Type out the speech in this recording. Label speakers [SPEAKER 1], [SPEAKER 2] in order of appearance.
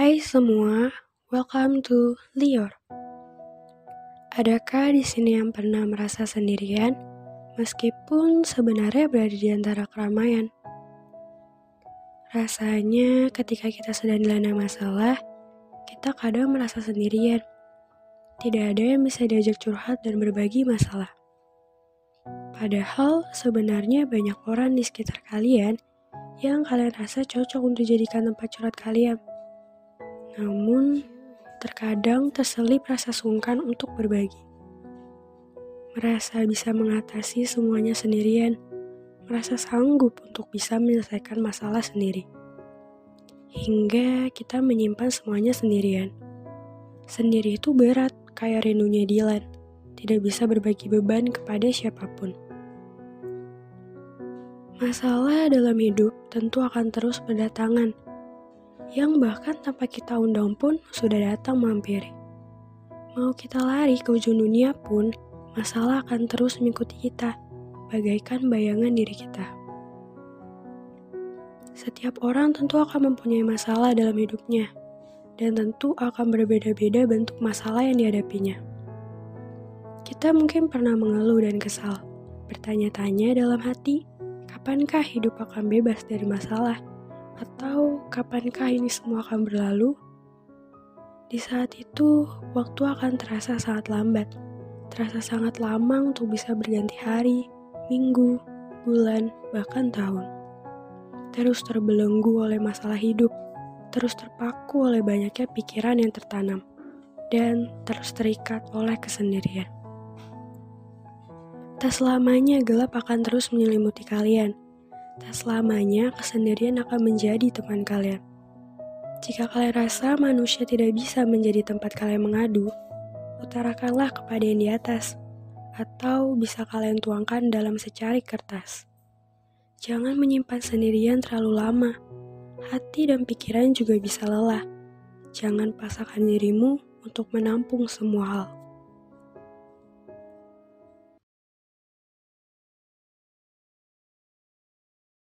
[SPEAKER 1] Hai semua, welcome to Lior. Adakah di sini yang pernah merasa sendirian, meskipun sebenarnya berada di antara keramaian? Rasanya ketika kita sedang dilanda masalah, kita kadang merasa sendirian. Tidak ada yang bisa diajak curhat dan berbagi masalah. Padahal sebenarnya banyak orang di sekitar kalian yang kalian rasa cocok untuk jadikan tempat curhat kalian. Namun, terkadang terselip rasa sungkan untuk berbagi. Merasa bisa mengatasi semuanya sendirian, merasa sanggup untuk bisa menyelesaikan masalah sendiri. Hingga kita menyimpan semuanya sendirian. Sendiri itu berat, kayak rindunya Dilan. Tidak bisa berbagi beban kepada siapa pun. Masalah dalam hidup tentu akan terus berdatangan, yang bahkan tanpa kita undang pun sudah datang mampiri. Mau kita lari ke ujung dunia pun, masalah akan terus mengikuti kita, bagaikan bayangan diri kita. Setiap orang tentu akan mempunyai masalah dalam hidupnya, dan tentu akan berbeda-beda bentuk masalah yang dihadapinya. Kita mungkin pernah mengeluh dan kesal, bertanya-tanya dalam hati, Kapankah hidup akan bebas dari masalah? Atau kapankah ini semua akan berlalu? Di saat itu, waktu akan terasa sangat lambat. Terasa sangat lama untuk bisa berganti hari, minggu, bulan, bahkan tahun. Terus terbelenggu oleh masalah hidup, terus terpaku oleh banyaknya pikiran yang tertanam, dan terus terikat oleh kesendirian. Tak selamanya gelap akan terus menyelimuti kalian. Tak selamanya kesendirian akan menjadi teman kalian. Jika kalian rasa manusia tidak bisa menjadi tempat kalian mengadu, utarakanlah kepada yang di atas, atau bisa kalian tuangkan dalam secari kertas. Jangan menyimpan sendirian terlalu lama. Hati dan pikiran juga bisa lelah. Jangan pasangkan dirimu untuk menampung semua hal.